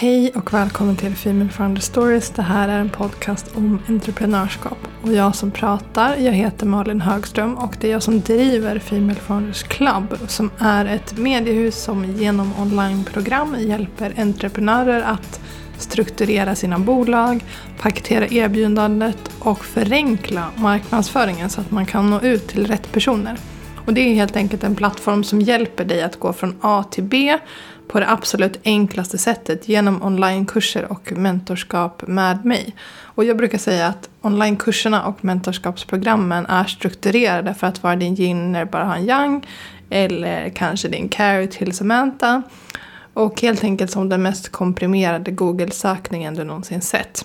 Hej och välkommen till Female Founder Stories. Det här är en podcast om entreprenörskap. Och jag som pratar, jag heter Malin Högström och det är jag som driver Female Founders Club som är ett mediehus som genom onlineprogram hjälper entreprenörer att strukturera sina bolag, paketera erbjudandet och förenkla marknadsföringen så att man kan nå ut till rätt personer. Och det är helt enkelt en plattform som hjälper dig att gå från A till B på det absolut enklaste sättet genom onlinekurser och mentorskap med mig. Och jag brukar säga att onlinekurserna och mentorskapsprogrammen är strukturerade för att vara din yin eller bara ha en yang eller kanske din carry till Samantha. Och helt enkelt som den mest komprimerade Google-sökningen du någonsin sett.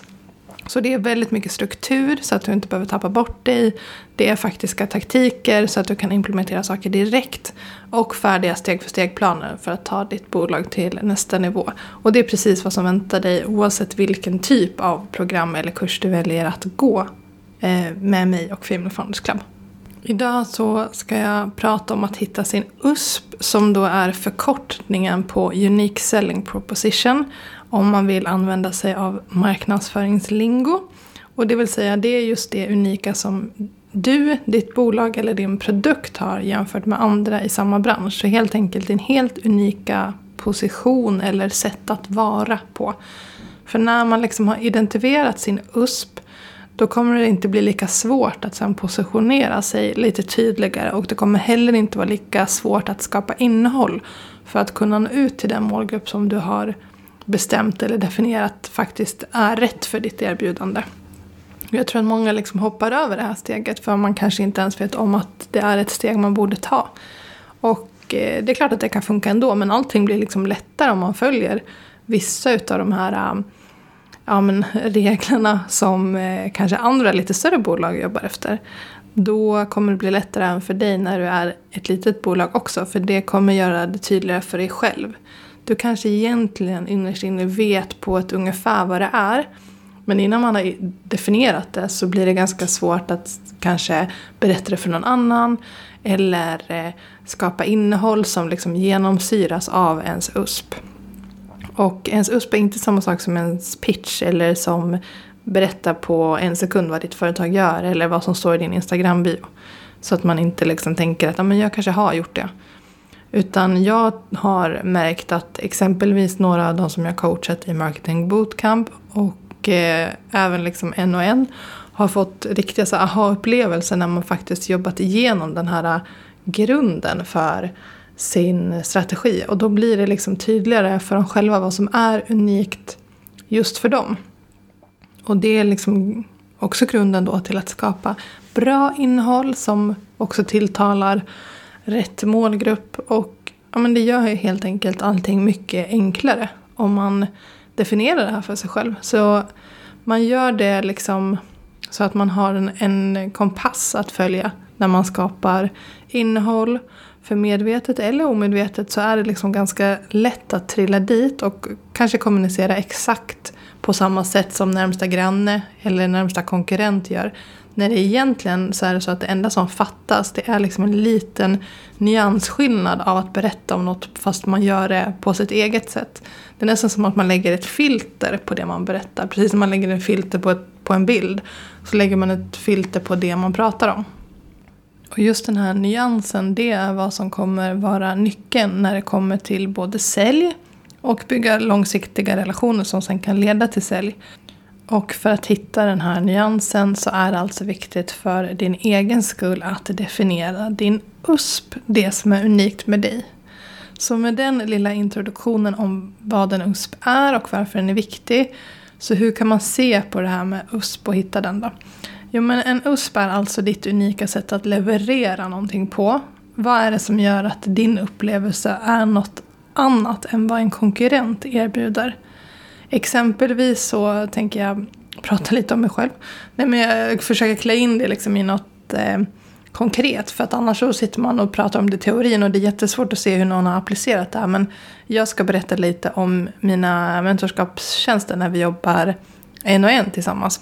Så det är väldigt mycket struktur så att du inte behöver tappa bort dig. Det är faktiska taktiker så att du kan implementera saker direkt. Och färdiga steg för steg-planer för att ta ditt bolag till nästa nivå. Och det är precis vad som väntar dig oavsett vilken typ av program eller kurs du väljer att gå eh, med mig och Female Founders Club. Idag så ska jag prata om att hitta sin USP som då är förkortningen på Unique Selling Proposition om man vill använda sig av marknadsföringslingo. Och det vill säga det är just det unika som du, ditt bolag eller din produkt har jämfört med andra i samma bransch. Så helt enkelt din helt unika position eller sätt att vara på. För när man liksom har identifierat sin USP då kommer det inte bli lika svårt att sen positionera sig lite tydligare och det kommer heller inte vara lika svårt att skapa innehåll för att kunna nå ut till den målgrupp som du har bestämt eller definierat faktiskt är rätt för ditt erbjudande. Jag tror att många liksom hoppar över det här steget för man kanske inte ens vet om att det är ett steg man borde ta. Och eh, det är klart att det kan funka ändå men allting blir liksom lättare om man följer vissa utav de här eh, ja, men, reglerna som eh, kanske andra lite större bolag jobbar efter. Då kommer det bli lättare även för dig när du är ett litet bolag också. För det kommer göra det tydligare för dig själv. Du kanske egentligen innerst inne vet på ett ungefär vad det är. Men innan man har definierat det så blir det ganska svårt att kanske berätta det för någon annan. Eller eh, skapa innehåll som liksom genomsyras av ens USP. Och ens USP är inte samma sak som ens pitch eller som berätta på en sekund vad ditt företag gör eller vad som står i din Instagram-bio. Så att man inte liksom tänker att ah, men jag kanske har gjort det. Utan jag har märkt att exempelvis några av de som jag coachat i Marketing Bootcamp och eh, även liksom en och en har fått riktiga aha-upplevelser när man faktiskt jobbat igenom den här eh, grunden för sin strategi. Och då blir det liksom tydligare för dem själva vad som är unikt just för dem. Och det är liksom också grunden då till att skapa bra innehåll som också tilltalar rätt målgrupp. Och ja, men det gör ju helt enkelt allting mycket enklare om man definierar det här för sig själv. Så man gör det liksom så att man har en, en kompass att följa när man skapar innehåll. För medvetet eller omedvetet så är det liksom ganska lätt att trilla dit och kanske kommunicera exakt på samma sätt som närmsta granne eller närmsta konkurrent gör. När det egentligen så är det så att det enda som fattas det är liksom en liten nyansskillnad av att berätta om något fast man gör det på sitt eget sätt. Det är nästan som att man lägger ett filter på det man berättar. Precis som man lägger ett filter på, ett, på en bild så lägger man ett filter på det man pratar om. Och just den här nyansen det är vad som kommer vara nyckeln när det kommer till både sälj och bygga långsiktiga relationer som sen kan leda till sälj. Och för att hitta den här nyansen så är det alltså viktigt för din egen skull att definiera din USP, det som är unikt med dig. Så med den lilla introduktionen om vad en USP är och varför den är viktig, så hur kan man se på det här med USP och hitta den då? Jo men en USP är alltså ditt unika sätt att leverera någonting på. Vad är det som gör att din upplevelse är något annat än vad en konkurrent erbjuder? Exempelvis så tänker jag prata lite om mig själv. Nej, men jag försöker klä in det liksom i något eh, konkret. För att annars så sitter man och pratar om det i teorin och det är jättesvårt att se hur någon har applicerat det här. Men jag ska berätta lite om mina mentorskapstjänster när vi jobbar en och en tillsammans.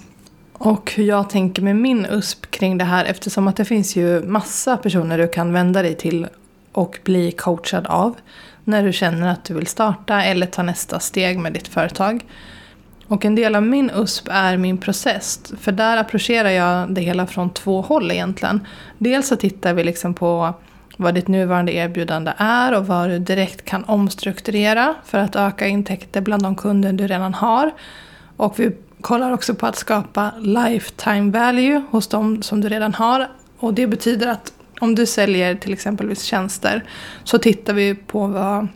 Och hur jag tänker med min USP kring det här eftersom att det finns ju massa personer du kan vända dig till och bli coachad av när du känner att du vill starta eller ta nästa steg med ditt företag. Och en del av min USP är min process. För där approcherar jag det hela från två håll egentligen. Dels så tittar vi liksom på vad ditt nuvarande erbjudande är och vad du direkt kan omstrukturera för att öka intäkter bland de kunder du redan har. Och vi kollar också på att skapa lifetime value hos de som du redan har. Och det betyder att om du säljer till exempelvis tjänster så tittar vi på vad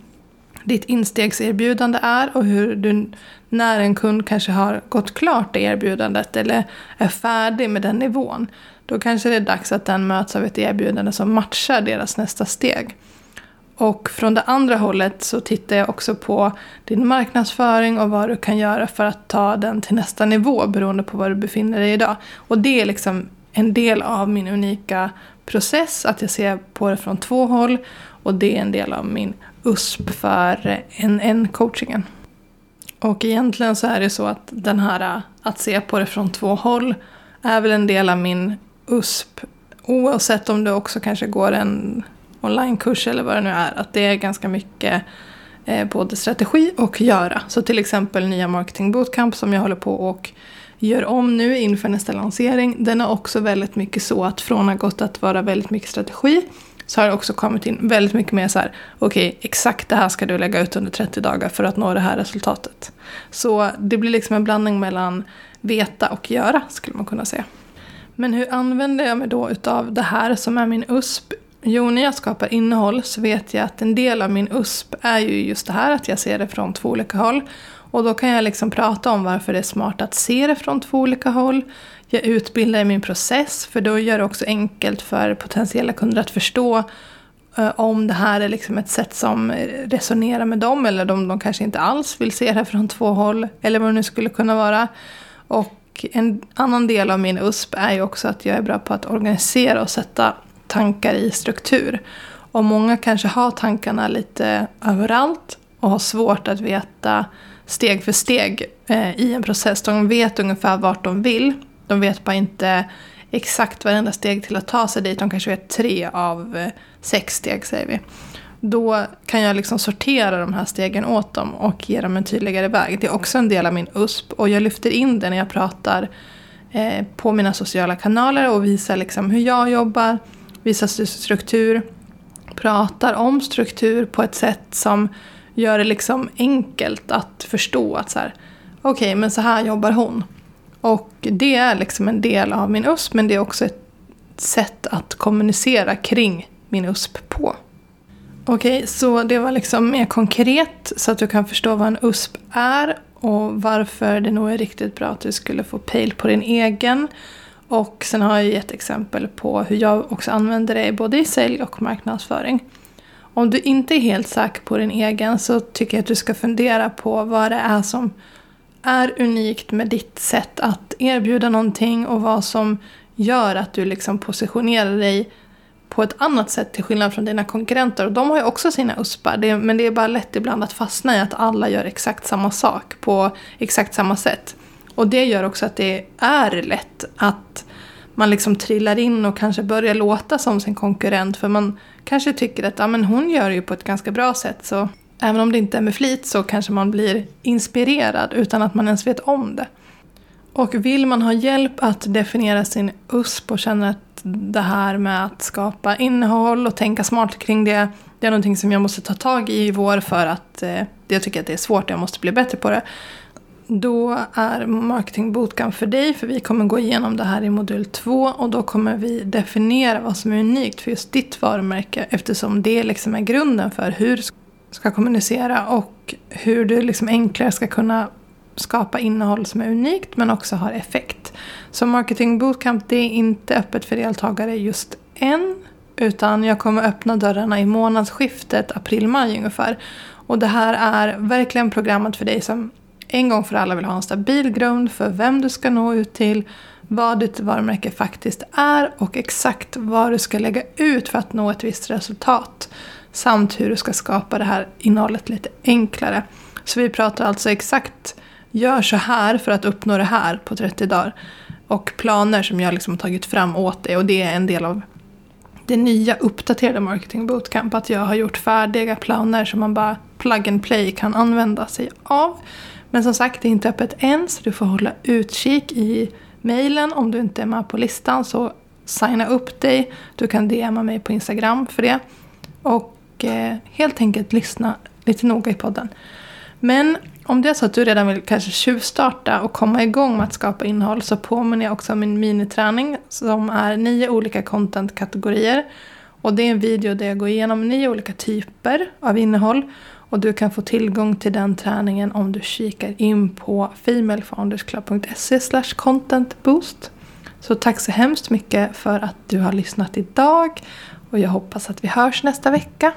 ditt instegserbjudande är och hur du när en kund kanske har gått klart det erbjudandet eller är färdig med den nivån. Då kanske det är dags att den möts av ett erbjudande som matchar deras nästa steg. Och från det andra hållet så tittar jag också på din marknadsföring och vad du kan göra för att ta den till nästa nivå beroende på var du befinner dig idag. Och det är liksom en del av min unika process, att jag ser på det från två håll. Och det är en del av min USP för NN-coachingen. Och egentligen så är det så att den här att se på det från två håll är väl en del av min USP. Oavsett om du också kanske går en onlinekurs eller vad det nu är. Att det är ganska mycket eh, både strategi och göra. Så till exempel nya marketing bootcamp som jag håller på och gör om nu inför nästa lansering. Den är också väldigt mycket så att från att ha gått att vara väldigt mycket strategi så har det också kommit in väldigt mycket mer så här, okej, okay, exakt det här ska du lägga ut under 30 dagar för att nå det här resultatet. Så det blir liksom en blandning mellan veta och göra, skulle man kunna säga. Men hur använder jag mig då utav det här som är min USP? Jo, när jag skapar innehåll så vet jag att en del av min USP är ju just det här att jag ser det från två olika håll. Och då kan jag liksom prata om varför det är smart att se det från två olika håll. Jag utbildar i min process för då gör det också enkelt för potentiella kunder att förstå eh, om det här är liksom ett sätt som resonerar med dem eller om de kanske inte alls vill se det från två håll eller vad det nu skulle kunna vara. Och en annan del av min USP är ju också att jag är bra på att organisera och sätta tankar i struktur. Och många kanske har tankarna lite överallt och har svårt att veta steg för steg eh, i en process. De vet ungefär vart de vill. De vet bara inte exakt varenda steg till att ta sig dit. De kanske vet tre av eh, sex steg säger vi. Då kan jag liksom sortera de här stegen åt dem och ge dem en tydligare väg. Det är också en del av min USP och jag lyfter in det när jag pratar eh, på mina sociala kanaler och visar liksom hur jag jobbar, visar struktur, pratar om struktur på ett sätt som gör det liksom enkelt att förstå att så här, okej, okay, men så här jobbar hon. Och det är liksom en del av min USP, men det är också ett sätt att kommunicera kring min USP på. Okej, okay, så det var liksom mer konkret så att du kan förstå vad en USP är och varför det nog är riktigt bra att du skulle få pejl på din egen. Och sen har jag gett exempel på hur jag också använder det både i sälj och marknadsföring. Om du inte är helt säker på din egen så tycker jag att du ska fundera på vad det är som är unikt med ditt sätt att erbjuda någonting och vad som gör att du liksom positionerar dig på ett annat sätt till skillnad från dina konkurrenter. Och de har ju också sina uspar, men det är bara lätt ibland att fastna i att alla gör exakt samma sak på exakt samma sätt. Och det gör också att det är lätt att man liksom trillar in och kanske börjar låta som sin konkurrent för man kanske tycker att ja, men hon gör det ju på ett ganska bra sätt så även om det inte är med flit så kanske man blir inspirerad utan att man ens vet om det. Och vill man ha hjälp att definiera sin USP och känner att det här med att skapa innehåll och tänka smart kring det, det är någonting som jag måste ta tag i i vår för att eh, jag tycker att det är svårt och jag måste bli bättre på det. Då är Marketing Bootcamp för dig för vi kommer gå igenom det här i modul 2 och då kommer vi definiera vad som är unikt för just ditt varumärke eftersom det liksom är grunden för hur du ska kommunicera och hur du liksom enklare ska kunna skapa innehåll som är unikt men också har effekt. Så Marketing Bootcamp det är inte öppet för deltagare just än utan jag kommer öppna dörrarna i månadsskiftet april-maj ungefär. Och det här är verkligen programmet för dig som en gång för alla vill ha en stabil grund för vem du ska nå ut till, vad ditt varumärke faktiskt är och exakt vad du ska lägga ut för att nå ett visst resultat. Samt hur du ska skapa det här innehållet lite enklare. Så vi pratar alltså exakt, gör så här för att uppnå det här på 30 dagar. Och planer som jag liksom har tagit fram åt dig och det är en del av det nya uppdaterade marketing bootcamp. Att jag har gjort färdiga planer som man bara plug and play kan använda sig av. Men som sagt, det är inte öppet än så du får hålla utkik i mejlen. Om du inte är med på listan så signa upp dig. Du kan DMa mig på Instagram för det. Och eh, helt enkelt lyssna lite noga i podden. Men om det är så att du redan vill kanske tjuvstarta och komma igång med att skapa innehåll så påminner jag också om min miniträning som är nio olika contentkategorier. Och det är en video där jag går igenom nio olika typer av innehåll. Och du kan få tillgång till den träningen om du kikar in på femalefoundersclub.se contentboost. Så tack så hemskt mycket för att du har lyssnat idag. Och jag hoppas att vi hörs nästa vecka.